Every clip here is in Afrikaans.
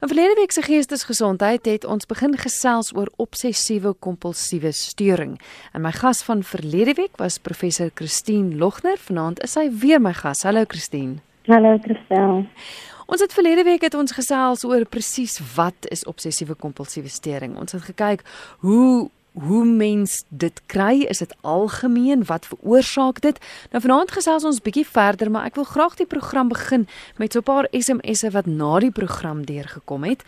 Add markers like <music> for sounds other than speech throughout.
In verlede week se geestesgesondheid het ons begin gesels oor obsessiewe kompulsiewe storing. En my gas van verlede week was professor Christine Logner. Vanaand is sy weer my gas. Hallo Christine. Hallo Christel. Ons het verlede week het ons gesels oor presies wat is obsessiewe kompulsiewe storing. Ons het gekyk hoe hoe mens dit kry, is dit algemeen, wat veroorsaak dit? Nou vanaand gesels ons bietjie verder, maar ek wil graag die program begin met so 'n paar SMS'e wat na die program deurgekom het.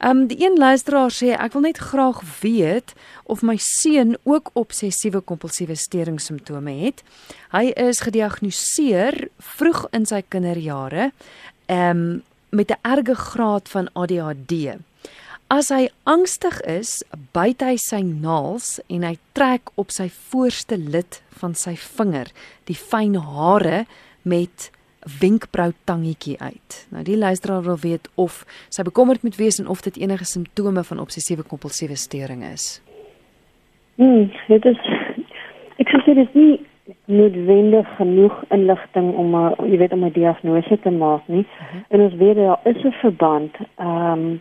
Um die een luisteraar sê ek wil net graag weet of my seun ook obsessiewe kompulsiewe stering simptome het. Hy is gediagnoseer vroeg in sy kinderjare um met 'n erge graad van ADHD. As hy angstig is, byt hy sy naels en hy trek op sy voorste lid van sy vinger die fyn hare met wenkbrau tangetjie uit. Nou die luisteraar wil weet of sy bekommerd moet wees en of dit enige simptome van obsessiewe kompulsiewe storing is. Hmm, dit is ek sê dit is nie noodwendig genoeg inligting om 'n jy weet om 'n diagnose te maak nie. Uh mhm. -huh. En ons weet daar is 'n verband. Ehm um,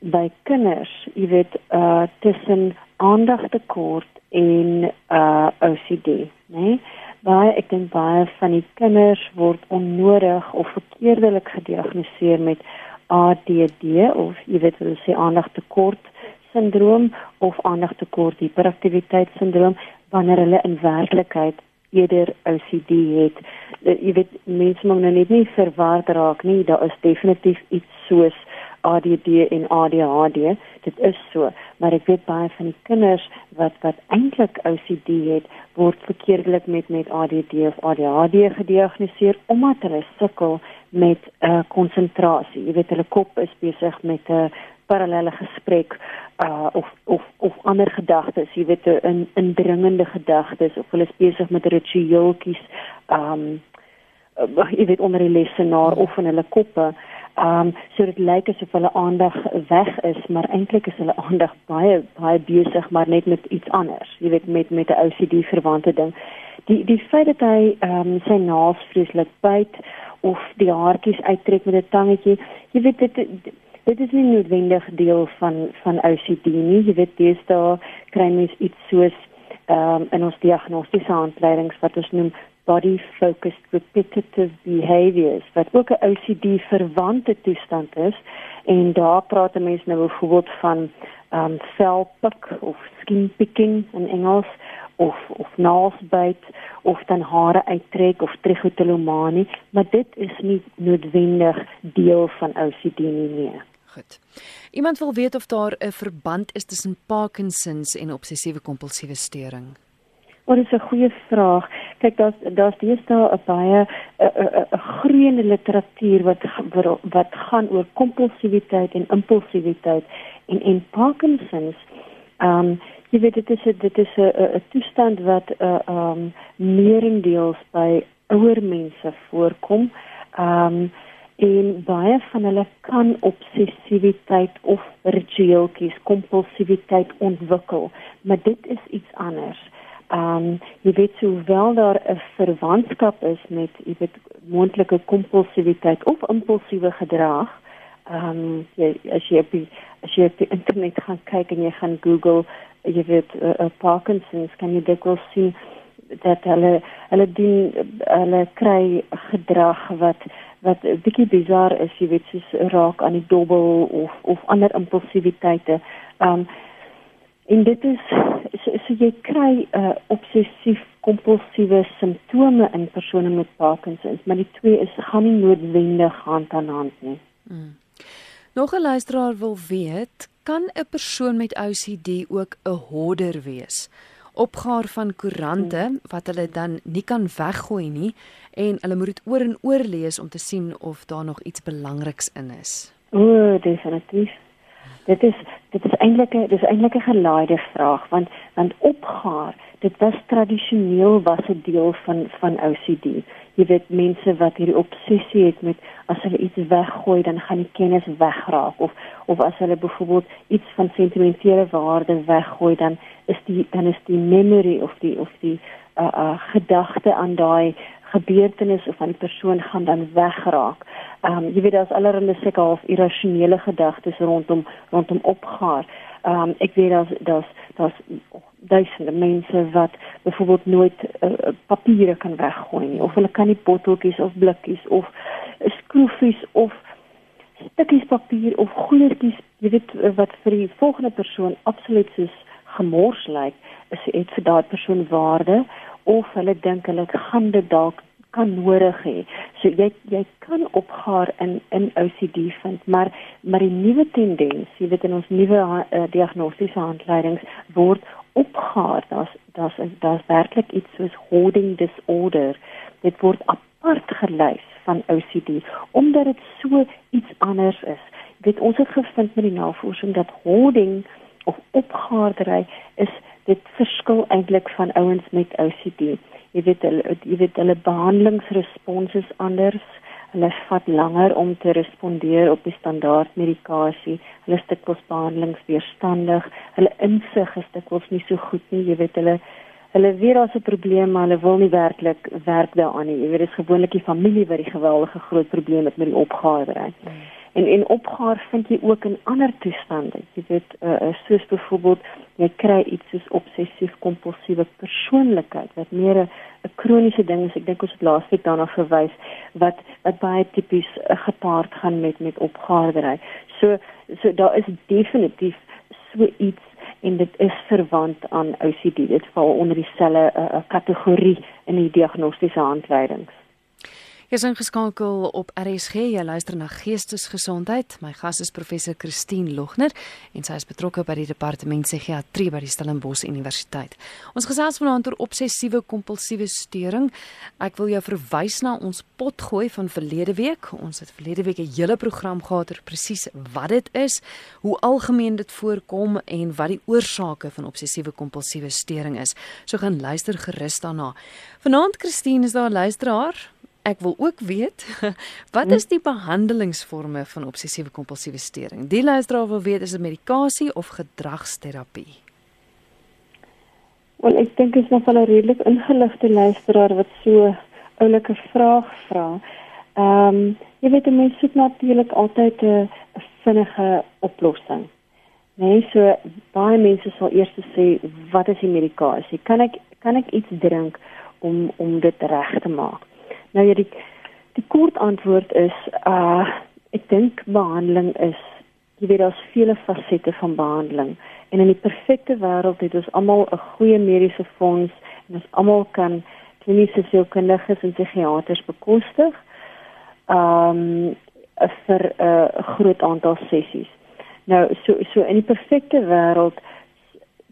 by kinders, jy weet, uh tussen aandagtekort en uh OCD, né? Nee? Baie ek dink baie van die kinders word onnodig of verkeerdelik gediagnoseer met ADD of jy weet hulle sê aandagtekort sindroom of aandagtekort hiperaktiwiteit sindroom wanneer hulle in werklikheid eerder OCD het. Uh, jy weet mense moet nou net nie verward raak nie, daar is definitief iets soos ADD en ADHD. Dit is so, maar ek weet baie van die kinders wat wat eintlik OCD het, word verkeerdelik met met ADD of ADHD gediagnoseer omdat hulle sukkel met 'n uh, konsentrasie. Jy weet hulle kop is besig met 'n uh, parallelle gesprek uh of of of ander gedagtes, jy weet 'n in, indringende gedagtes of hulle is besig met ritueeltjies um uh, jy weet onder die lesenaar of in hulle koppe Um so dit lyk asof hulle aandag weg is, maar eintlik is hulle aandag baie baie besig maar net met iets anders. Jy weet met met 'n OCD verwante ding. Die die feit dat hy um sy naels vreeslik byt of die haartjies uittrek met 'n tangetjie, jy weet dit dit is nie noodwendig deel van van OCD nie. Jy weet dis daar kry mens iets soos um in ons diagnostiese handleidings wat ons noem body focused repetitive behaviors wat ook 'n OCD verwante toestand is en daar praat mense nou byvoorbeeld van um selpik of skin picking in Engels of of naelsbyt of dan hare uittrek of trichotillomanie maar dit is nie noodwendig deel van OCD nie nee. Goed. Iemand wil weet of daar 'n verband is tussen Parkinsons en obsessiewe kompulsiewe storing. Wat is 'n goeie vraag. Kyk, daar's daar's deesdae 'n baie 'n groeiende literatuur wat wat gaan oor kompulsiwiteit en impulsiwiteit en en Parkinsons. Ehm um, jy weet dit is a, dit is 'n toestand wat 'n uh, ehm um, meerendeels by ouer mense voorkom. Ehm um, en baie van hulle kan obsessiwiteit of ritueeltjies, kompulsiwiteit ontwikkel, maar dit is iets anders. Ehm um, jy weet sowel daar 'n verwantskap is met jy weet moontlike kompulsiwiteit of impulsiewe gedrag. Ehm um, jy as jy op die, as jy op die internet gaan kyk en jy gaan Google jy weet uh, uh, Parkinson's kan jy dit wel sien dat hulle hulle doen hulle kry gedrag wat wat bietjie bizar is jy weet soos raak aan die dobbel of of ander impulsiwiteite. Ehm um, en dit is so, so jy kry 'n uh, obsessief kompulsiewe simptome in persone met Parkinson, maar die twee is gaan nie noodwendig hand aan hand nie. Hmm. Nog 'n luisteraar wil weet, kan 'n persoon met OCD ook 'n hoarder wees? Opgaar van koerante hmm. wat hulle dan nie kan weggooi nie en hulle moet dit oor en oor lees om te sien of daar nog iets belangriks in is. O, definitief dit is dit is eintlik 'n dis eintlik 'n gelaaide vraag want want opgaar dit was tradisioneel was 'n deel van van OCD jy weet mense wat hierdie obsessie het met as hulle iets weggooi dan gaan die kennis wegraak. Of of as hulle byvoorbeeld iets van sentimentele waarde weggooi dan is die dan is die memory of die of die uh, uh gedagte aan daai gebeurtenis of van die persoon gaan dan wegraak. Ehm um, jy weet daar's allerlei sulke half irrasionele gedagtes rondom rondom opgaar. Ehm um, ek weet daar's daar's daar's duisende mense wat byvoorbeeld nooit uh, papiere kan weggooi nie of hulle kan nie botteltjies of blikkies of skroefies of stukkies papier of goedertjies jy weet wat vir die volgende persoon absoluut soos gemors lyk is dit vir daardie persoon waarde of hulle dink hulle gaan dit dalk kan nodig hê. So jy jy kan opgaar in in OCD vind, maar maar die nuwe tendens, jy weet in ons nuwe uh, diagnostiese handleidings word opgaar. Daar's daar's daar's werklik iets soos hoarding disorder. Dit word apart gelys van OCD omdat dit so iets anders is. Jy weet ons het gevind met die navorsing dat hoarding of opgaardery is dit verskil eintlik van ouens met OCD. Jy weet hulle jy weet hulle behandelingsrespons is anders. Hulle vat langer om te respondeer op die standaard medikasie. Hulle is dikwels behandelingsweerstandig. Hulle insig is dikwels nie so goed nie. Jy weet hulle hulle weet daar's 'n probleem, maar hulle wil nie werklik werk daaraan nie. Jy weet dit is gewoonlik die familie wat die geweldige groot probleem het met die opgaardery. Hmm. En en opgaar vind jy ook in ander toestande. Jy weet uh, soos byvoorbeeld jy kry iets soos obsessief kompulsiewe persoonlikheid wat meer 'n kroniese ding is. Ek dink ons het laasweek daarna verwys wat wat baie tipies uh, gepaard gaan met met opgaardery. So so daar is definitief so iets en dit is verwant aan OCD. Dit val onder dieselfde uh, kategorie in die diagnostiese handleidings. Jy is ingeskakel op RSG. Jy luister na Geestesgesondheid. My gas is professor Christine Logner en sy is betrokke by die departement psigiatrie by die Stellenbosch Universiteit. Ons gesels vanaand oor obsessiewe kompulsiewe storing. Ek wil jou verwys na ons potgooi van verlede week. Ons het verlede week 'n hele program gehad oor presies wat dit is, hoe algemeen dit voorkom en wat die oorsake van obsessiewe kompulsiewe storing is. So gaan luister gerus daarna. Vanaand Christine is daar luisteraar ek wil ook weet <laughs> wat is die behandelingsforme van obsessiewe kompulsiewe storing? Die luisteraar wil weet is dit medikasie of gedragsterapie? Wel ek dink dit is nog 'n redelik ingeligte luisteraar wat so oulike vraag vra. Ehm um, jy weet mense soek natuurlik altyd 'n vinnige oplossing. Nee, so baie mense sal eers sê wat is die medikasie? Kan ek kan ek iets drink om om dit reg te maak? Nou ja, die die kort antwoord is uh ek dink behandeling is jy weet daar's vele fasette van behandeling en in die perfekte wêreld het ons almal 'n goeie mediese fonds en ons almal kan kliniese sielkundiges en psigiaters bekostig. Um vir 'n uh, groot aantal sessies. Nou so so in die perfekte wêreld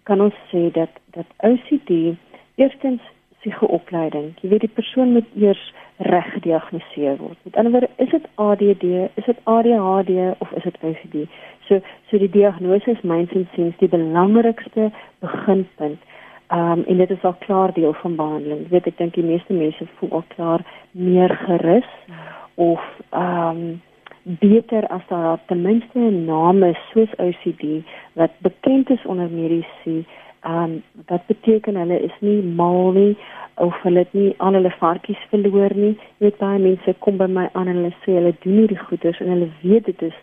kan ons sê dat dat OCD eerstens psigoopleiding. Jy weet die persoon moet eers reg gediagnoseer word. Met ander woorde, is dit ADD, is dit ADHD of is dit OCD? So so die diagnose is myns en siens die belangrikste beginpunt. Ehm um, en dit is al klaar deel van behandeling. Jy weet ek dink die meeste mense voel al klaar meer gerus of ehm um, beter as daar ten minste 'n naam is soos OCD wat bekend is onder mediese um, wat beteken hulle is nie mal nie of hulle het nie al hulle varkies verloor nie. Jy weet baie mense kom by my aan en hulle sê hulle doen nie die goeders en hulle weet dit is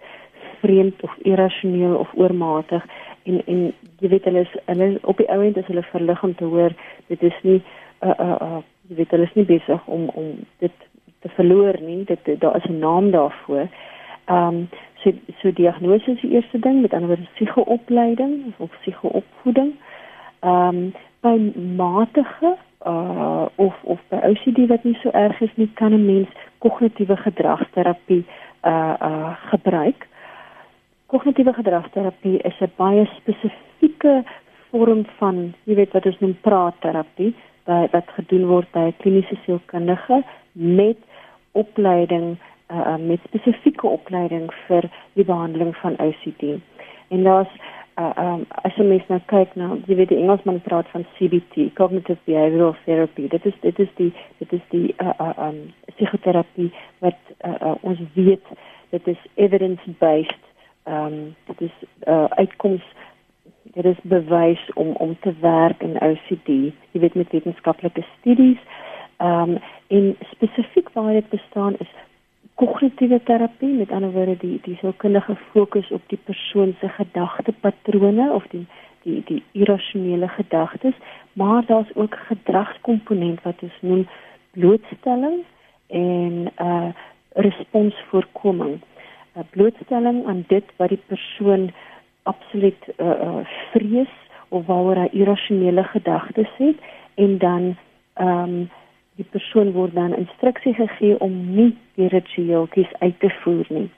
vreemd of irrasioneel of oormatig en en jy weet hulle is hulle op die ouend is hulle verlig om te hoor dit is nie uh uh, uh jy weet hulle is nie besig om om dit te verloor nie. Dit daar is 'n naam daarvoor. Ehm um, so so diagnose is die eerste ding met ander woorde psigoopleiding of psigoopvoeding. Ehm ehm um, by matige uh of of by OCD wat nie so erg is nie kan 'n mens kognitiewe gedragsterapie uh uh gebruik. Kognitiewe gedragsterapie is 'n baie spesifieke vorm van, jy weet wat ons noem praatterapie, by wat gedoen word by 'n kliniese sielkundige met opleiding uh met spesifieke opleiding vir die behandeling van OCD. En daar's uh, um, as jy mens nou kyk na jy weet die Engelsman praat van CBT cognitive behavioral therapy. Dit is dit is die dit is die uh, uh, um, psigoterapie wat uh, uh, ons weet dit is evidence based um, dit is uh, uitkoms dit is bewys om om te werk in OCD jy weet met wetenskaplike studies. Um, en spesifiek waar dit bestaan is kognitiewe terapie, met ander woorde die die sielkundige fokus op die persoon se gedagtepatrone of die die die irrasionele gedagtes, maar daar's ook gedragskomponent wat ons noem blootstelling en uh responsvoorkoming. 'n Blootstelling aan dit wat die persoon absoluut uh, uh vrees of waaroor hy irrasionele gedagtes het en dan ehm um, die persoon word dan instruksie gegee om nie die ritueeltjies uit te voer nie.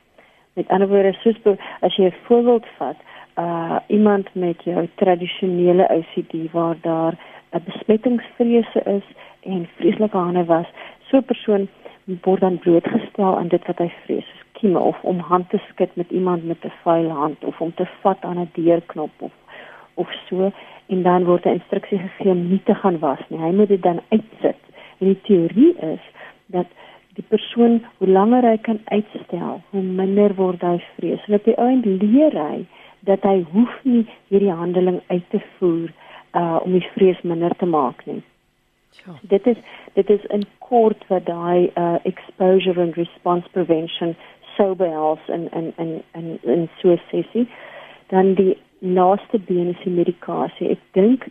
Met ander woorde, soos as jy 'n voorbeeld vat, uh iemand met jou tradisionele OCD waar daar 'n besmettingsvrese is en vreeslike hande was, so 'n persoon word dan blootgestel aan dit wat hy vrees, soos kieme of om hand te skud met iemand met 'n vuil hand of om te vat aan 'n deurknop of of so en dan word 'n instruksie gegee om nie te gaan was nie. Hy moet dit dan uitsit. En die teorie is dat die persoon hoe langer hy kan uitstel, hoe minder word hy vrees. En op die einde leer hy dat hy hoef nie hierdie handeling uit te voer uh om die vrees minder te maak nie. Ja. Dit is dit is 'n kort wat daai uh exposure and response prevention sou behels in in in in in so 'n sessie. Dan die laaste been is die medikasie. Ek dink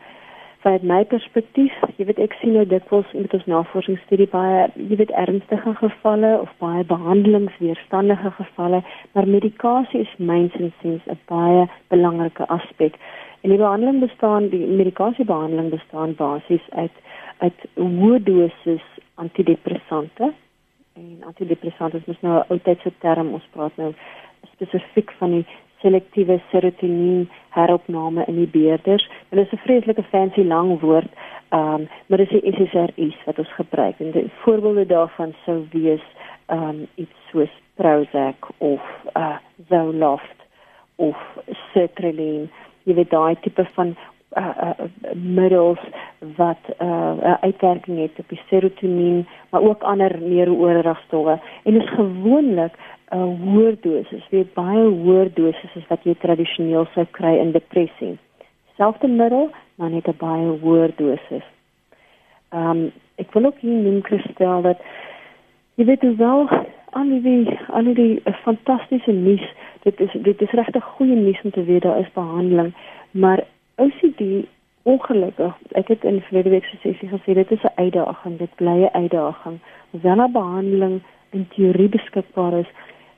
vanuit my perspektief, jy weet ek sien nou dikwels met ons navorsingsstudie baie jy weet ernstige gevalle of baie behandelingsweerstandige gevalle, maar medikasie is mynsinsiens 'n baie belangrike aspek. En die behandeling bestaan, die medikasiebehandeling bestaan basies uit uit hoë dosis antidepressante. En antidepressante is nou 'n ou tydse term, ons praat nou spesifiek van die selektiewe serotonien heropname in die beerders. Dit is 'n vreeslike fancy lang woord, um, maar dit is die SSRI's wat ons gebruik. En die voorbeelde daarvan sou wees um, iets soos Prozac of uh Zoloft of Sertraline. Jy weet daai tipe van uh, uh middels wat uh 'n uitwerking het op die serotonien, maar ook ander neurooordragstowwe. En is gewoonlik 'n uh, hoër dosis, weet baie hoër doses as wat jy tradisioneel sou kry in depressie. Selfde middel, maar net 'n baie hoër dosis. Ehm um, ek wil ook hier noem kristal dat jy weet hoe wel al die al die fantastiese nuus, dit is dit is regtig goeie nuus om te weet daar is behandeling, maar OCD ongelukkig, ek het in verlede week se sessie gesê dit is 'n uitdaging, dit bly 'n uitdaging. Hoewel 'n behandeling in teorie beskikbaar is,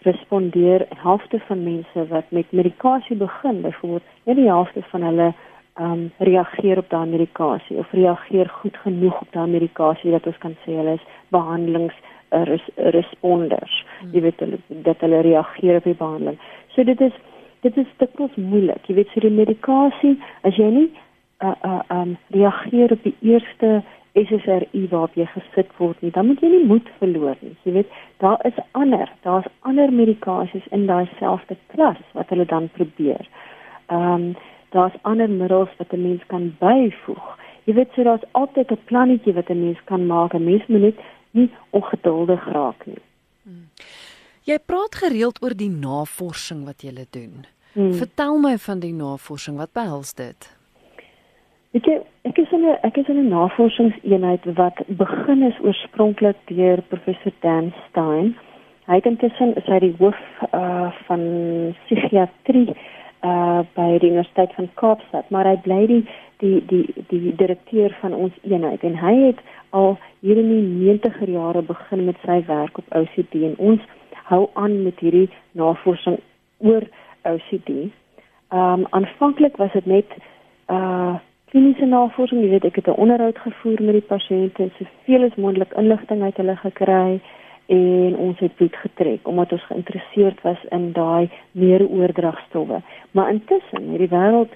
respondeer helfte van mense wat met medikasie begin, byvoorbeeld, net die helfte van hulle ehm um, reageer op daardie medikasie of reageer goed genoeg op daardie medikasie dat ons kan sê hulle is behandelings uh, res, responders. Hmm. Jy weet hulle dat hulle reageer op die behandeling. So dit is dit is dikwels moeilik. Jy weet, so die medikasie, as jy nie uh uh um reageer op die eerste SSRI waarop jy gesit word nie, dan moet jy nie moed verloor nie. Jy weet, daar is ander, daar's ander medikasies in daai selfde klas wat hulle dan probeer. Um daar's ander middels wat 'n mens kan byvoeg. Jy weet, so daar's altyd 'n plannetjie wat 'n mens kan maak. 'n Mens moet net nie ongeduldig raak nie. Hmm. Jy praat gereeld oor die navorsing wat jy doen. Hmm. Vertel my van die navorsing, wat behels dit? Ek ek is in 'n ek is in 'n navorsingseenheid wat begin is oorspronklik deur professor Dan Stein. Hy het intussen is hy die hoof uh, van psigiatrie uh, by die Universiteit van Kaapstad, maar hy bly die die die die direkteur van ons eenheid en hy het al hier in die 90er jare begin met sy werk op OCD en ons hou aan met hierdie navorsing oor OCD. Ehm um, aanvanklik was dit net uh kliniese navorsing, jy weet ek het 'n onderhoud gevoer met die pasiënte, soveel as moontlik inligting uit hulle gekry en ons het bloed getrek omdat ons geïnteresseerd was in daai neurooordragstowwe. Maar intussen het die wêreld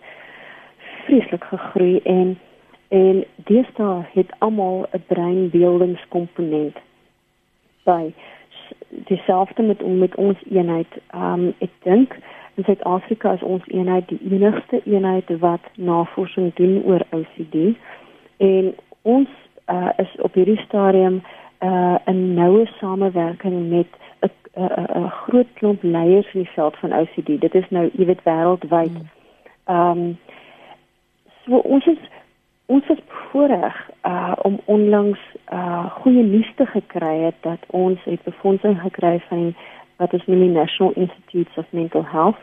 vreeslik gegroei en en deesdae het almal 'n breinbeeldingskomponent by dieselfde met met ons eenheid. Ehm um, ek dink in Suid-Afrika is ons eenheid die enigste eenheid wat navorsing doen oor OCD en ons uh, is op hierdie stadium uh, 'n noue samewerking met 'n groot klomp leiers in die veld van OCD. Dit is nou, jy weet, wêreldwyd. Hmm. Ehm um, so ons is ons was bevoorreg uh om onlangs uh goeie nuus te gekry het dat ons het befondsing gekry van wat is noem die National Institutes of Mental Health.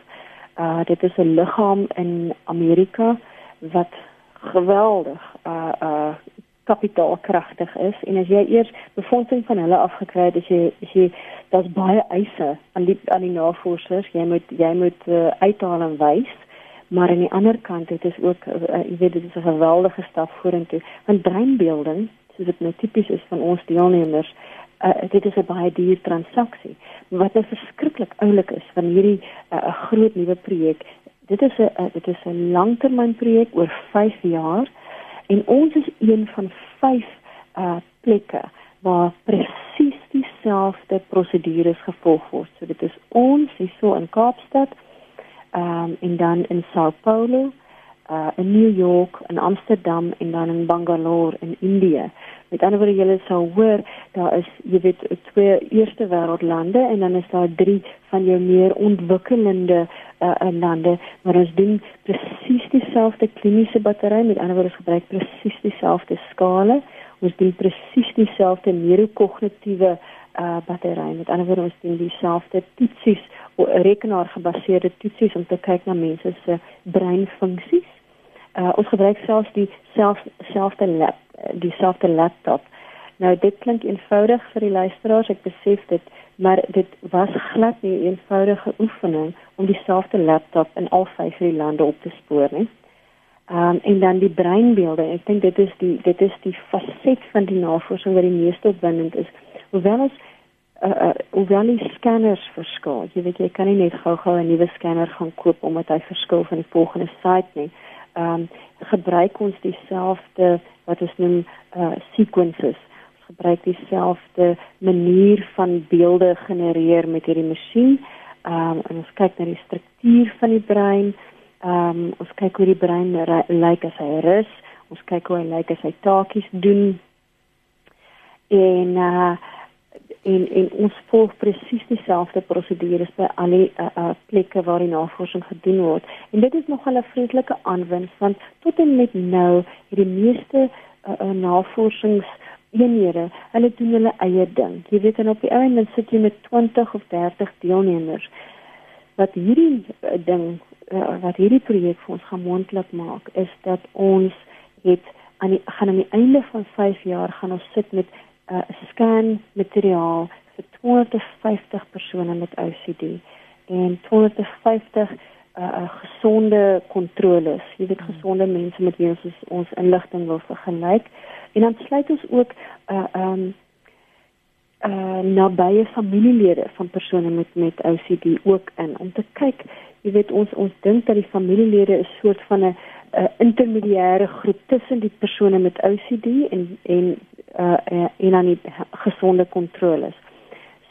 Uh dit is 'n liggaam in Amerika wat geweldig uh uh kapitaalkragtig is. En as jy eers befondsing van hulle afgekry het, as jy as jy daar's baie eise aan die aan die navorsers, jy moet jy moet uh, uithaal en wys. Maar aan die ander kant dit is ook uh, jy weet dit is 'n geweldige stap vorentoe. Want breinbeelding soos dit nou tipies is van ons deelnemers uh, dit is 'n baie duur transaksie wat nou verskriklik oulik is van hierdie 'n uh, groot nuwe projek dit is 'n uh, dit is 'n langtermynprojek oor 5 jaar en ons is een van 5 uh plekke waar presies dieselfde prosedures gevolg word so dit is ons hierso in Kaapstad um, en dan in Sao Paulo, uh, in New York, in Amsterdam en dan in Bangalore in Indië. Met ander woorde, julle sal hoor, daar is, jy weet, twee eerste wêreldlande en dan is daar drie van jou meer ontwikkelende uh, lande, maar ons doen presies dieselfde kliniese battery, met ander woorde, ons gebruik presies dieselfde skale. Ons doen presies dieselfde neurokognitiewe uh, battery, met ander woorde, ons doen dieselfde toetsies rekenaargebaseerde toetsies om te kyk na mense se breinfunksies. Uh, ons gebruik selfs die self selfde lap, dieselfde laptop. Nou dit klink eenvoudig vir die luisteraars, ek besef dit, maar dit was glad nie 'n eenvoudige oefening om dieselfde laptop in al vyf die lande op te spoor nie. Um, en dan die breinbeelde. Ek dink dit is die dit is die faset van die navorsing wat die meeste opwindend is. Hoewel ons uh, uh hoewel die scanners verskil. Jy weet jy kan nie net gou-gou 'n nuwe scanner gaan koop omdat hy verskil van die volgende site nie. Ehm um, gebruik ons dieselfde wat ons noem uh sequences. Ons gebruik dieselfde manier van beelde genereer met hierdie masjien. Ehm um, en ons kyk na die struktuur van die brein. Ehm um, ons kyk hoe die brein lyk as hy rus. Ons kyk hoe hy lyk as hy taakies doen. En uh en en ons volg presies dieselfde prosedures by al die uh, uh, plekke waar die navorsing gedoen word. En dit is nogal 'n vreeslike aanwinst want tot en met nou het die meeste uh, uh, navorsings eenhede, hulle doen hulle eie ding. Jy weet dan op die einde sit jy met 20 of 30 deelnemers. Wat hierdie uh, ding uh, wat hierdie projek vir ons gemoontlik maak is dat ons het aan die gaan aan die einde van 5 jaar gaan ons sit met uh, scan materiaal vir 250 persone met OCD en 250 uh, uh, gesonde kontroles. Jy weet gesonde mense met wie ons ons inligting wil vergelyk. En dan sluit ons ook 'n uh, um uh nabye familielede van persone met met OCD ook in om te kyk, jy weet ons ons dink dat die familielede 'n soort van 'n uh, intermediêre groep tussen die persone met OCD en en uh, en aan die gesonde kontroles.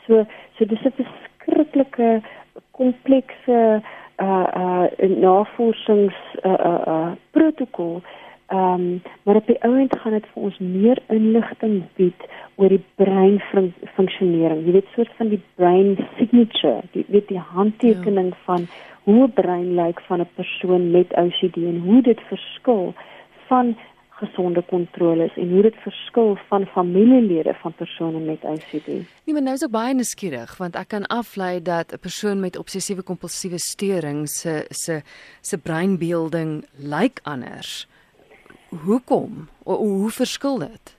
So so dis 'n verskriklike komplekse uh uh navorsings uh uh, uh protokol. Ehm um, maar op die ouend gaan dit vir ons meer inligting bied oor die brein fun funksionering. Jy weet soort van die brain signature, die weet die handtekening ja. van hoe 'n brein lyk van 'n persoon met OCD en hoe dit verskil van gesonde kontroles en hoe dit verskil van familielede van persone met OCD. Nee, maar nou is ek baie nuuskierig want ek kan aflei dat 'n persoon met obsessiewe kompulsiewe storing se se se breinbeelding lyk anders. Hoekom? O, hoe verskil dit?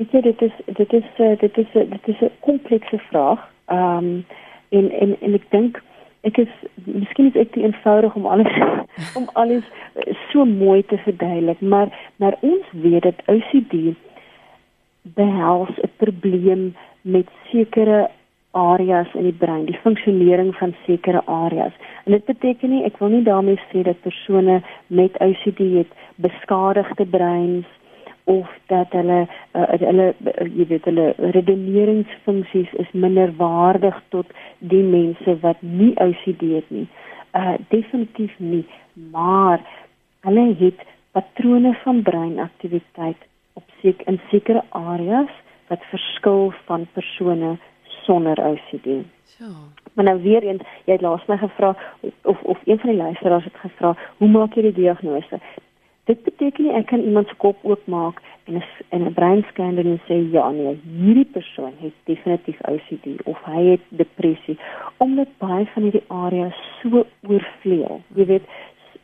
Ek sê dit is dit is eh, dit is dit is 'n komplekse vraag. Ehm um, en en en ek dink ek is miskien is ek te eenvoudig om alles <laughs> om alles eh, so mooi te verduidelik, maar maar ons weet dat OCD behels 'n probleem met sekere areas in die brein, die funksionering van sekere areas. En dit beteken nie ek wil nie daarmee sê dat persone met OCD het beskadigde breins of dat hulle uh, hulle uh, jy weet hulle redeneringsfunksies is minder waardig tot die mense wat nie OCD het nie. Uh definitief nie, maar hulle het patrone van breinaktiwiteit op sek in sekere areas wat verskil van persone sonder OCD. So. Maar nou weer eens, jy het laas my gevra of of een van die luisteraars het gevra, hoe maak jy die diagnose? dit beteken nie ek kan iemand se kop oopmaak en 'n en 'n breinscan doen en sê ja nee, hierdie persoon het definitief OCD of hy het depressie omdat baie van hierdie areas so oorvleuel. Jy weet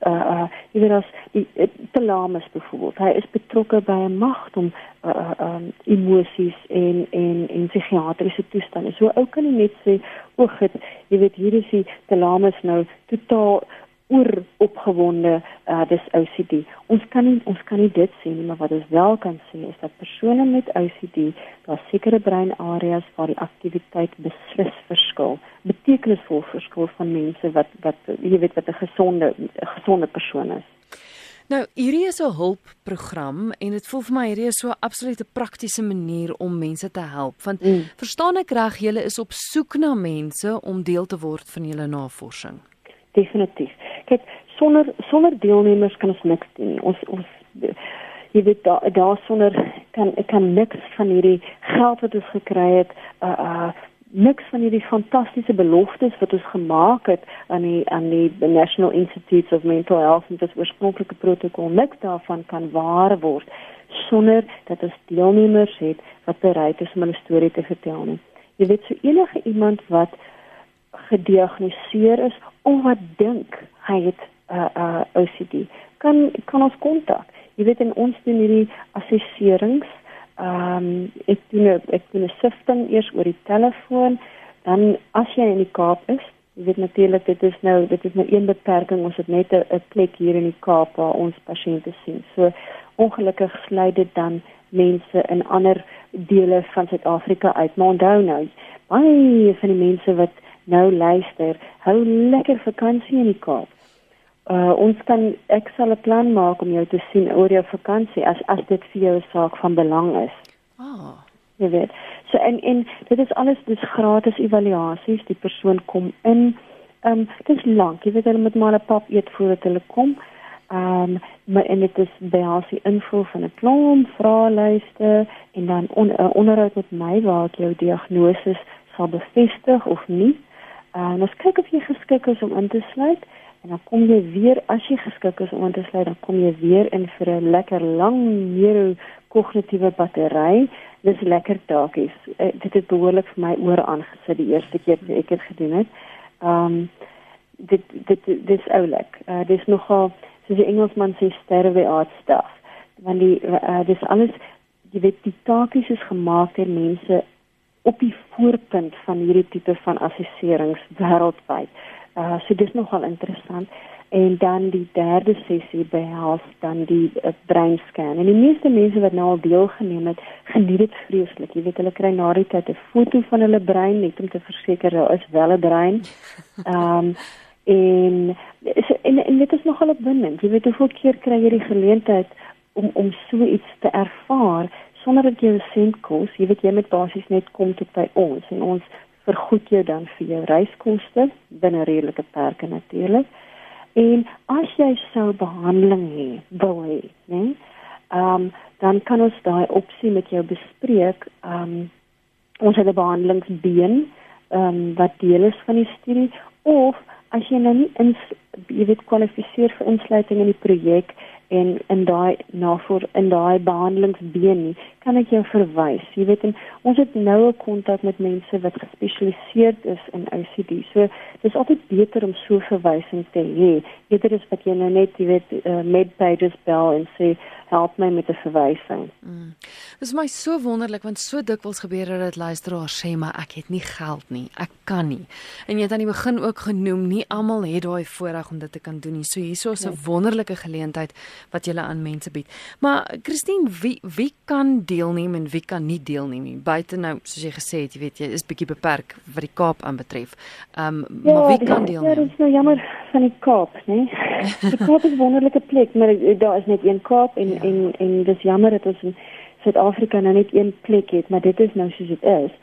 uh uh jy weet as die uh, talamus byvoorbeeld hy is betrokke by 'n magt om uh uh um, emosies en en en psigiatriese toestande. So ou kan jy net sê o, jy weet hier is die talamus nou totaal oor opgewonde uh dis OCD. Ons kan nie ons kan nie dit sê nie, maar wat ons wel kan sê is dat persone met OCD, daar sekere breinareas waar die aktiwiteit beslis verskil. Betekenisvol verskil van mense wat wat jy weet wat 'n gesonde gesonde persoon is. Nou, hierdie is 'n hulpprogram en dit voel vir my hierdie is so 'n absolute praktiese manier om mense te help. Want mm. verstaan ek reg, julle is op soek na mense om deel te word van julle navorsing? Definitief kyk sonder sonder deelnemers kan ons niks doen. Ons ons jy weet daar daar sonder kan ek kan niks van hierdie geld wat ons gekry het uh uh niks van hierdie fantastiese beloftes wat ons gemaak het aan die aan die National Institutes of Mental Health en dit oorspronklike protokol niks daarvan kan waar word sonder dat ons deelnemers het wat bereid is om hulle storie te vertel nie. Jy weet so enige iemand wat gediagnoseer is of wat dink hy het uh, uh, OCD kan kan ons kontak. Jy weet in ons doen hierdie assesserings. Ehm um, ek doen ek doen 'n sifting eers oor die telefoon dan as jy in die Kaap is Jy weet natuurlik dit is nou dit is nou een beperking ons het net 'n plek hier in die Kaap waar ons pasiënte sien. So ongelukkig sluit dit dan mense in ander dele van Suid-Afrika uit. Maar onthou nou, baie van die mense wat nou luister, hou lekker vakansie in die Kaap. Uh ons kan ek sal 'n plan maak om jou te sien oor jou vakansie as as dit vir jou 'n saak van belang is. Ah. Oh. Jy weet. So en en dit is alles dis gratis evaluasies, die persoon kom in. Ehm um, dit is lank. Jy weet hulle moet maar 'n pap eet voordat hulle kom. Ehm um, maar en dit is basies invul van 'n klomp vraelyste en dan 'n on, onderhoud met my waar ek jou diagnose sal bevestig of nie. Uh, en ons kyk of jy geskik is om in te sluit en dan kom jy weer as jy geskik is om in te sluit, dan kom jy weer in vir 'n lekker lang neurokognitiewe battery. Dis lekker taakies. Uh, dit het behoorlik vir my oor aangesit die eerste keer wat ek dit gedoen het. Um dit dit dis oulik. Uh, dis nogal soos die Engelsman sê sterwe art stuff. Want die uh, dis alles jy weet die taakies is gemaak deur mense op die voorpunt van hierdie tipe van assesserings wêreldwyd. Uh so dis nogal interessant. En dan die derde sessie behels dan die uh, breinscan. En die meeste mense wat nou al deelgeneem het, geniet dit vreeslik. Jy weet hulle kry na die tyd 'n foto van hulle brein net om te verseker daar is wel 'n brein. <laughs> Ehm um, en, en en dit is nogal opwindend. Jy weet hoeveel keer kry jy die geleentheid om om so iets te ervaar sonder dat jy 'n sent kos, jy weet jy met basies net kom tot by ons en ons vergoed jou dan vir jou reiskoste binne redelike perke natuurlik. En as jy sou behandeling hê, wil hê, né? Ehm um, dan kan ons daai opsie met jou bespreek. Ehm um, ons het 'n behandelingsbeen ehm um, wat deel is van die studie of as jy nou nie in jy weet kwalifiseer vir insluiting in die projek en in daai navoor in daai behandelingsbeen nie kan ek jou verwys. Jy weet en ons het nou 'n kontak met mense wat gespesialiseerd is in OCD so dis altyd beter om so verwysing te hê. Eerder as wat jy nou net jy weet uh, medpages bel en sê help my met 'n verwysing mm. dis my so wonderlik want so dikwels gebeur dit dat luisteraars sê maar ek het nie geld nie ek kan nie en jy het aan die begin ook genoem nie almal het daai voorreg om dit te kan doen nie so hierso is 'n ja. wonderlike geleentheid wat jy aan mense bied. Maar Christine, wie wie kan deelneem en wie kan nie deelneem nie? Buite nou, soos jy gesê het, jy weet jy is bietjie beperk wat die Kaap aanbetref. Ehm um, ja, maar wie kan die, deelneem? Ja, dit is nou jammer van die Kaap, né? <laughs> Die Kaap is 'n wonderlike plek, maar daar is net een Kaap en ja. en en dis jammer dat ons in Suid-Afrika nou net een plek het, maar dit is nou soos dit is.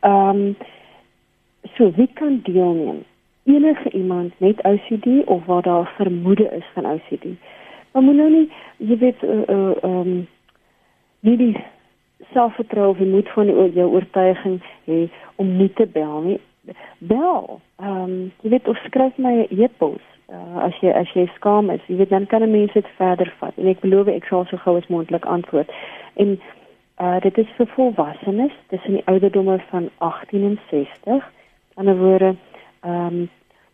Ehm um, so wie kan deelneem? enige iemand met OCD of waar daar vermoede is van OCD. Maar moet nou nie jy weet uh uh um nie die selfvertroue of moed van die, jou oortuiging hê om nie te bel nie. Bel. Ehm um, jy weet of skryf my 'n e e-pos uh, as jy as jy skaam is, jy weet dan kan 'n mens dit verder vat. En ek belowe ek sal so gou as moontlik antwoord. En uh dit is vir volwassenes tussen die ouderdomme van 18 en 60. Aan die ander woorde, ehm um,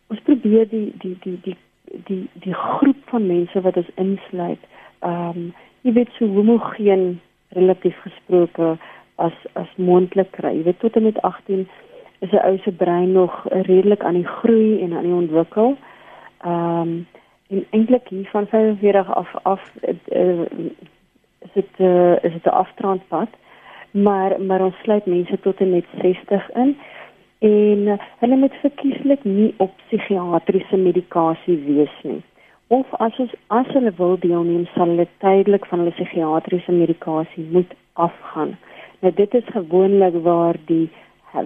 ons probeer die die die die die die groep van mense wat ons insluit, ehm um, jy weet so homogeen relatief gesproke as as moontlik kry. Jy weet tot en met 18 is 'n ou se brein nog redelik aan die groei en aan die ontwikkel. Ehm um, en eintlik hier van 45 af af uh, is dit uh, is dit 'n aftrandpad. Maar maar ons sluit mense tot en met 60 in en uh, hulle moet verkieslik nie op psigiatriese medikasie wees nie. Of as ons as hulle wil deelneem, sal hulle tydelik van hulle psigiatriese medikasie moet afgaan. Nou dit is gewoonlik waar die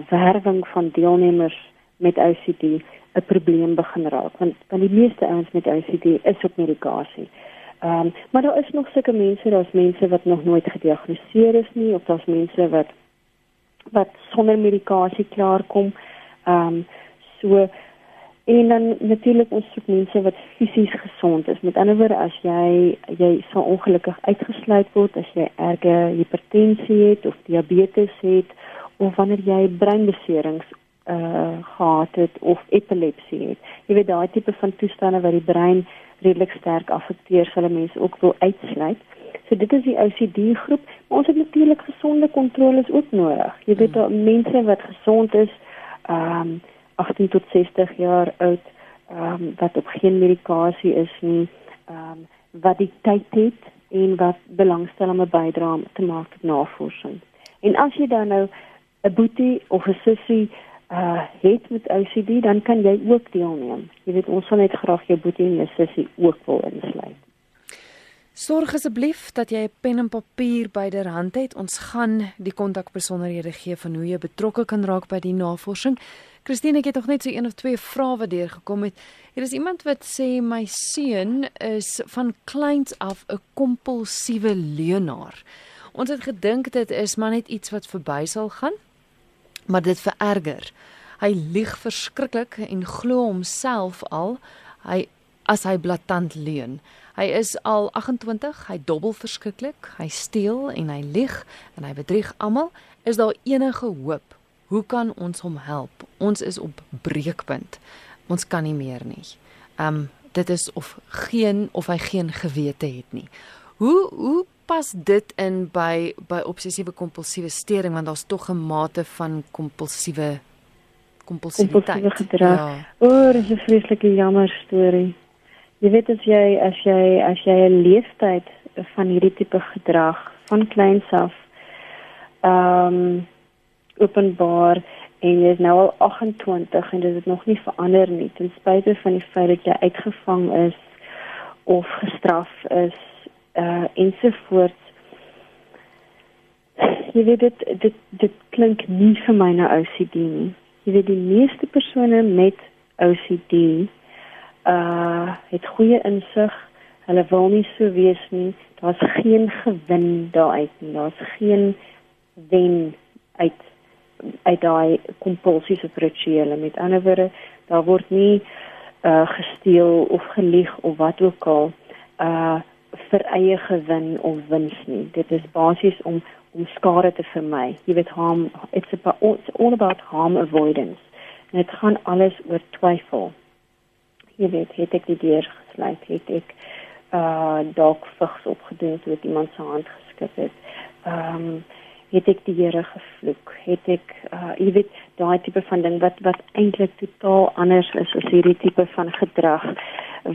werwing van deelnemers met OCD 'n probleem begin raak want want die meeste ouens met OCD is op medikasie. Ehm um, maar daar is nog sulke mense, daar's mense wat nog nooit gediagnoseer is nie of daar's mense wat wat sonder medikasie klaarkom. Ehm um, so en dan natuurlik ons soek mense wat fisies gesond is. Met ander woorde as jy jy sal ongelukkig uitgesluit word as jy erge hipertensie het of diabetes het of wanneer jy breinbeserings uh gehad het of epilepsie het. Jy weet daai tipe van toestande waar die brein redelik sterk afekteer, sal mense ook wil uitsluit. So dit is die OCD groep. Maar ons het natuurlik gesonde kontroles ook nodig. Jy weet daar hmm. mense wat gesond is, ehm um, 18 tot 60 jaar oud, ehm um, wat op geen medikasie is nie, ehm um, wat die tyd het en wat belangstel om 'n bydrae te maak tot navorsing. En as jy dan nou 'n boetie of 'n sussie uh het met OCD, dan kan jy ook deelneem. Jy weet ons sal net graag jou boetie en jou sussie ook wil insluit. Sorg asseblief dat jy 'n pen en papier byderhand het. Ons gaan die kontakbesonderhede gee van hoe jy betrokke kan raak by die navorsing. Christine, ek het nog net so een of twee vrae wat deur gekom het. Hier is iemand wat sê my seun is van kleins af 'n kompulsiewe leuenaar. Ons het gedink dit is maar net iets wat verby sal gaan maar dit vererger. Hy lieg verskriklik en glo homself al hy as hy blaatant leuen. Hy is al 28, hy dobbel verskriklik, hy steel en hy lieg en hy bedrieg almal. Is daar enige hoop? Hoe kan ons hom help? Ons is op breekpunt. Ons kan nie meer nie. Um dit is of geen of hy geen gewete het nie. Hoe hoe pas dit in by by obsessiewe kompulsiewe stering want daar's tog 'n mate van kompulsiewe kompulsiwiteit gedrag. Ja. O, oh, dis 'n vreeslike jammer storie. Jy weet as jy as jy as jy 'n leeftyd van hierdie tipe gedrag van kleins af ehm um, openbaar en jy is nou al 28 en dit het nog nie verander nie ten spyte van die feit dat jy uitgevang is of gestraf is uh ensovoorts. Jy weet dit dit dit klink nie vir my nou OCD nie. Jy weet die meeste persone met OCD uh het goeie insig. Hulle wil nie so wees nie. Daar's geen gewin daaruit nie. Daar's geen wen uit uit daai kompulsies of rituele. Met ander woorde, daar word nie uh gesteel of gelieg of wat ook al uh vir eie gewin of wins nie. Dit is basies om om skade te vermy. Jy weet harm it's about it's all about harm avoidance. En dit gaan alles oor twyfel. Jy weet, het ek die deur gesluit, het ek uh dalk vigs opgedoen het iemand se hand geskit het. Ehm um, het ek die Here gevloek. Het ek uh jy weet daai tipe van ding wat wat eintlik totaal anders is as hierdie tipe van gedrag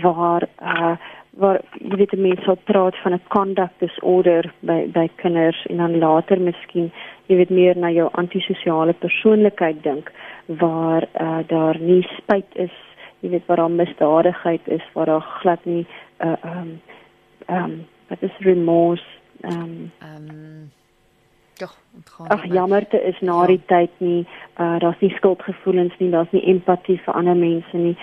waar uh waar jy weet mense sal praat van 'n conduct disorder by by kinders en dan later miskien jy weet meer na jou antisosiale persoonlikheid dink waar uh, daar nie spyt is jy weet waar daar misdadigheid is waar daar glad nie uh um um wat is remorse um um Ja, Ag jammerte is na ja. die tyd nie, uh daar's nie skuldgevoelens nie, daar's nie empatie vir ander mense nie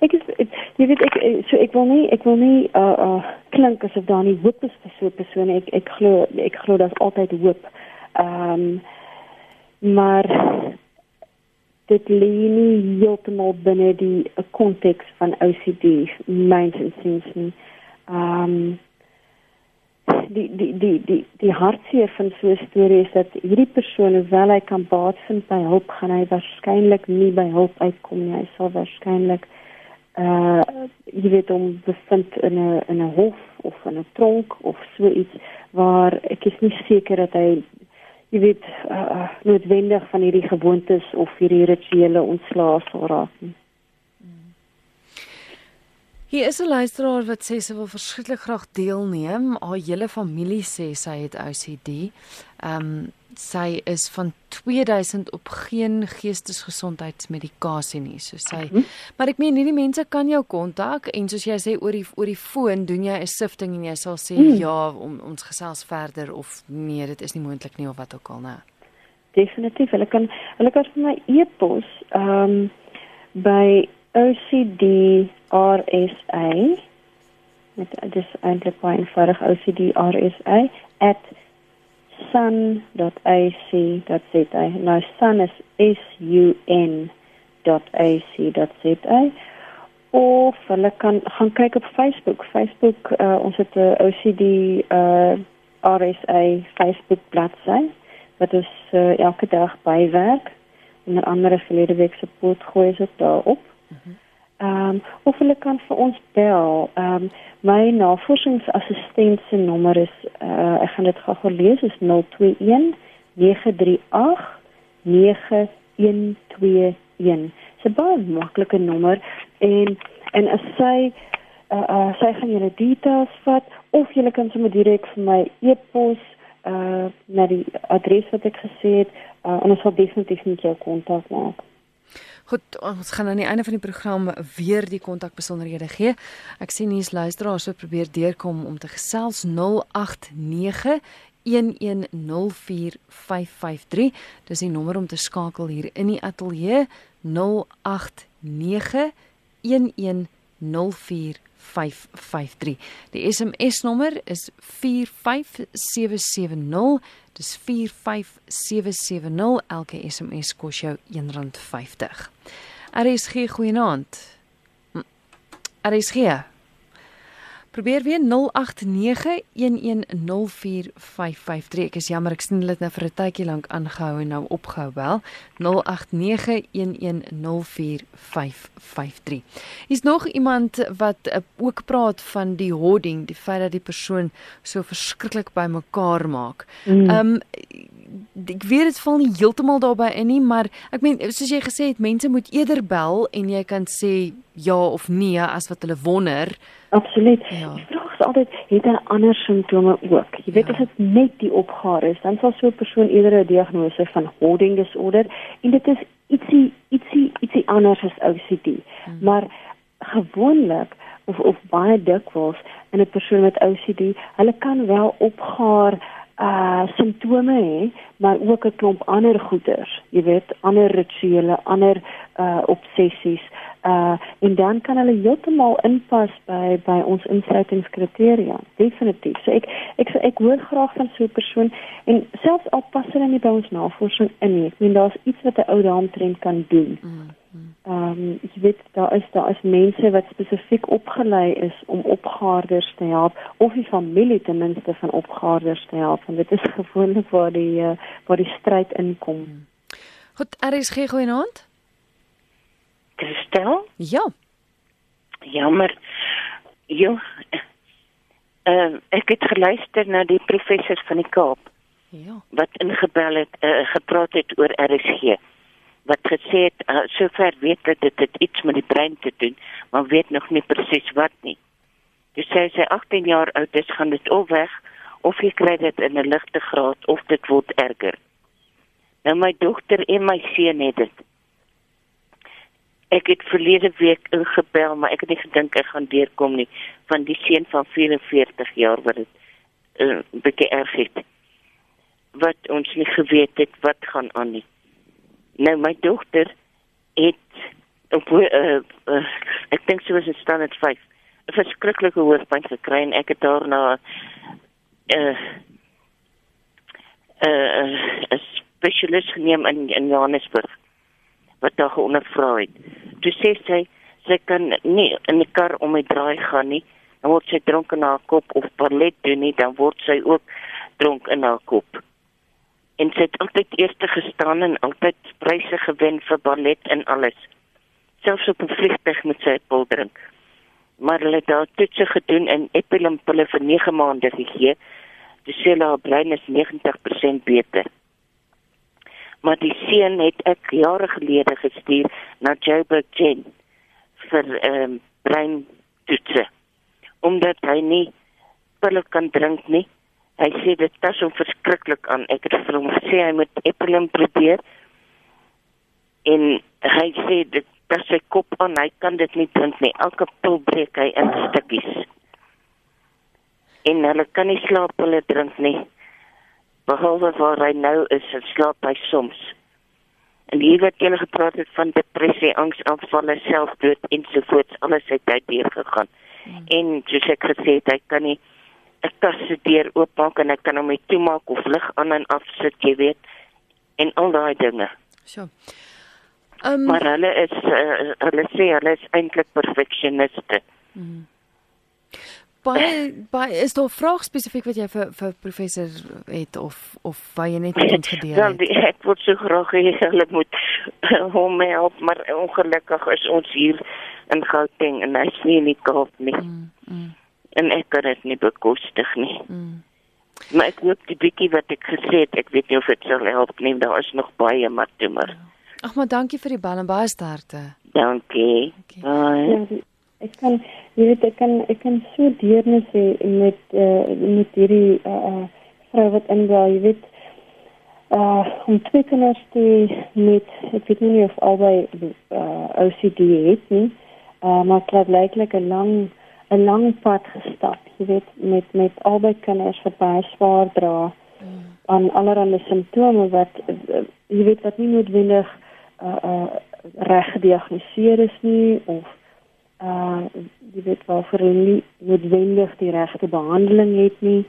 ek is ek, jy weet ek so ek wil nie ek wil nie uh uh klink asof daar nie hoop is vir so 'n persoon ek ek glo ek glo daar's altyd hoop. Ehm um, maar dit lê nie heeltemal binne die konteks van OCD maintenance nie. Ehm um, die die die die die hartseer van so 'n storie is dat hierdie persoon hoewel hy kan baat vind by hulp gaan hy waarskynlik nie by hulp uitkom nie. Hy sal waarskynlik uh jy weet om bevind in 'n in 'n hof of in 'n tronk of so iets waar ek is nie seker dat hy jy weet uh, noodwendig van hierdie gewoontes of hierdie rituele ontslae sal raak nie. Hier is 'n luisteraar wat sê sy wil verskriklik graag deelneem. Haar hele familie sê sy het OCD. Ehm um, sy is van 2000 op geen geestesgesondheidsmedikasie nie. So sy mm -hmm. maar ek meen hierdie mense kan jou kontak en soos jy sê oor die oor die foon doen jy 'n sifting en jy sal sê mm. ja om ons gesels verder of nee, dit is nie moontlik nie of wat ook al nou. Definitief. Hulle kan hulle kan vir my e-pos ehm um, by OCD RSA met dis eintlik baie eenvoudig OCD RSA sun.ac.za. Nou sun is S U N of hulle kan gaan kyk op Facebook. Facebook uh, ons het 'n OCD uh, RSA Facebook bladsy wat ons uh, elke dag bywerk. Onder andere verlede week se pot gooi is daarop. Ehm um, of hulle kan vir ons bel. Ehm um, my navorsingsassistent se nommer is uh, ek gaan dit gou lees is 021 938 9121. Dit is 'n baie maklike nommer en en as sy uh, uh, sy gaan julle details vat of julle kan sommer direk vir my e-pos uh na die adres wat ek gesê het uh, en ons sal definitief met jou kontak maak. Goed, ons gaan aan die einde van die program weer die kontakbesonderhede gee. Ek sien hier's luisteraars wat probeer deurkom om te gesels 089 1104553. Dis die nommer om te skakel hier in die ateljee 089 1104553. 553. Die SMS nommer is 45770. Dis 45770. Elke SMS kos jou R1.50. RSG goeienaand. RSG Probeer weer 0891104553. Ek is jammer ek sien dit nou vir 'n tydjie lank aangehou en nou opgehou wel. 0891104553. Is nog iemand wat uh, ook praat van die hoarding, die feit dat die persoon so verskriklik by mekaar maak. Mm. Ehm mm. um, ek weet dit val nie heeltemal daarbey in nie, maar ek meen soos jy gesê het, mense moet eerder bel en jy kan sê ja of nee as wat hulle wonder. Absoluut. Ja. Die vraag is altyd het hulle ander simptome ook. Jy weet ja. as dit net die opgaar is, dan sal so 'n persoon eerder 'n diagnose van hoarding disorder en dit is ietsie ietsie ietsie anders as OCD. Hmm. Maar gewoonlik of of baie dikwels in 'n persoon met OCD, hulle kan wel opgaar uh simptome hê, maar ook 'n klomp ander goeters. Jy weet, ander rituele, ander uh obsessies uh en dan kan hulle heeltemal inpas by by ons insluitingskriteria definitief. So ek ek ek hoor graag van so 'n persoon en selfs al pas hulle nie by ons navorsing in nie. Ek meen daar's iets wat 'n ou daaromtrent kan doen. Mm, mm. ehm um, ek weet daar is daar is mense wat spesifiek opgelei is om opgaarders te help of die familie ten minste van opgaarders te help en dit is <laughs> gewoonlik waar die uh, waar die stryd inkom. Mm. goed RSG goeienaand Christel? Ja. Jammer. Jo. Ehm uh, ek het geluister na die professor van die Kaap. Ja. Wat ingebel het, uh, gepraat het oor RSG. Wat gesê het uh, sover weet dat dit, dit iets met die brein te doen, maar weet nog nie presies wat nie. Dis sê sy 18 jaar oud is, gaan dit al weg of jy kry dit in 'n ligte graad of dit word erger. Nou my dogter en my seun het dit. Ek het verlede week ingebel, maar ek het nie gedink ek gaan deurkom nie van die seun van 44 jaar wat dit 'n uh, bietjie erg het. Wat ons nie geweet het wat gaan aan nie. Nou my dogter het op uh, uh, ek dink sy was in standaard 5 'n verskriklike hoofpyn gekry en ek het daarna 'n uh, 'n uh, 'n uh, spesialis geneem in in Johannesburg wat daar geondervra het. Toe sê sy sy kan nie in die kar om die draai gaan nie. Dan word sy dronk in haar kop of ballet doen nie, dan word sy ook dronk in haar kop. En sy het altyd eerste gestaan en altyd pryse gewen vir ballet en alles. Selfs op 'n vliegtuig moet sy pil drink. Maar hulle het daar toetse gedoen en epilim pille vir 9 maande gegee. Die sel haar brein is 90% beter maar die seun het ek jare gelede gestuur na Joburg Gen vir ehm um, brein toetse omdat hy nie pille kan drink nie. Hy sê dit tas hom verskriklik aan. Ek het vir hom gesê hy moet epilim probeer. En hy sê dit dat sy kop aan. Hy kan dit nie drink nie. Elke pil breek hy in stukkies. En hulle kan nie slaap hulle drink nie behalwe waar hy nou is, slaap hy soms. En hier wat jy gepraat het van depressie, angsaanvalle, selfdood ensovoorts, alles het uit hier gegaan. Hmm. En soos ek gesê het, hy kan nie 'n tas se deur oopmaak en hy kan hom nie toemaak of lig aan en af sit, jy weet, en al daai dinge. So. Um, maar hulle is uh, hulle sê hulle is eintlik perfeksioniste. Hmm baie baie is daar vrae spesifiek wat jy vir vir professor het of of wat jy net met ons gedeel het? Dan ja, ek word so graag hê hulle moet hom help, maar ongelukkig is ons hier in Gauteng en hy's nie in die Kaap nie. Mm, mm. En ek kan dit nie bekostig nie. Mm. Maar ek hoop die bietjie wat ek gesê het, ek weet nie of dit sal help nie, daar is nog baie maar toe maar. Ag maar dankie vir die bel en baie sterkte. Dankie. Okay. Bye. Ek kan jy weet ek kan ek kan so deernis hê met uh, met hierdie uh, vrou wat inbel jy weet uh om twee kinders te met ek weet nie of albei uh, OCD het nie uh, maar het blijkbaar 'n lang 'n lang pad gestap jy weet met met albei kinders wat baie swaar dra mm. aan allerlei simptome wat uh, jy weet wat nie noodwendig uh, uh, reg gediagnoseer is nie of uh jy weet vir hulle noodwendig die regte behandeling het nie.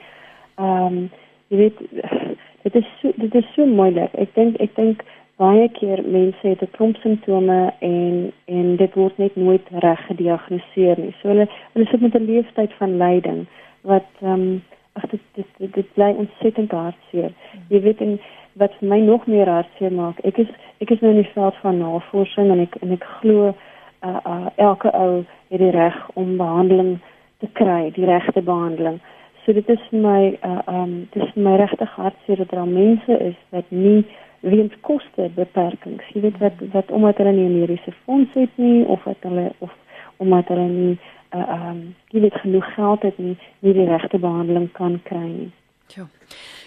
Ehm um, jy weet <sighs> dit is so, dit is so moeilik. Ek dink ek dink baie keer mense het 'n klomp simptome en en dit word net nooit reg gediagnoseer nie. So hulle hulle sit met 'n leeftyd van lyding wat ehm um, ag dit dit dit, dit bly ontsettend hartseer. Jy weet en wat vir my nog meer hartseer maak. Ek is ek is nou in die veld van navorsing en ek en ek glo uh, uh, elke ou het die reg om behandeling te kry, die regte behandeling. So dit is my uh, um dit is my regte hartseer dat daar mense is wat nie weens koste beperkings, jy weet wat wat omdat hulle nie 'n mediese fonds het nie of wat hulle of omdat hulle nie uh, um jy weet genoeg geld het nie, nie die regte behandeling kan kry nie. Ja.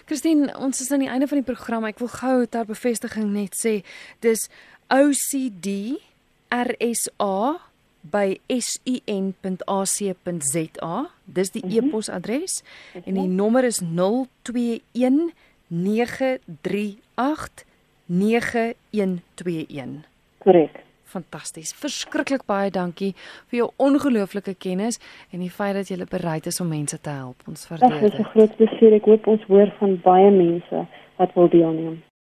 Christine, ons is aan die einde van die program. Ek wil gou ter bevestiging net sê, dis OCD rsa by sun.ac.za. Dis die mm -hmm. e-posadres okay. en die nommer is 021 938 9121. Korrek. Fantasties. Verskriklik baie dankie vir jou ongelooflike kennis en die feit dat jy bereid is om mense te help. Ons waardeer dit. Dit is 'n groot plesier. Ek hoop ons hoor van baie mense wat wil deelneem.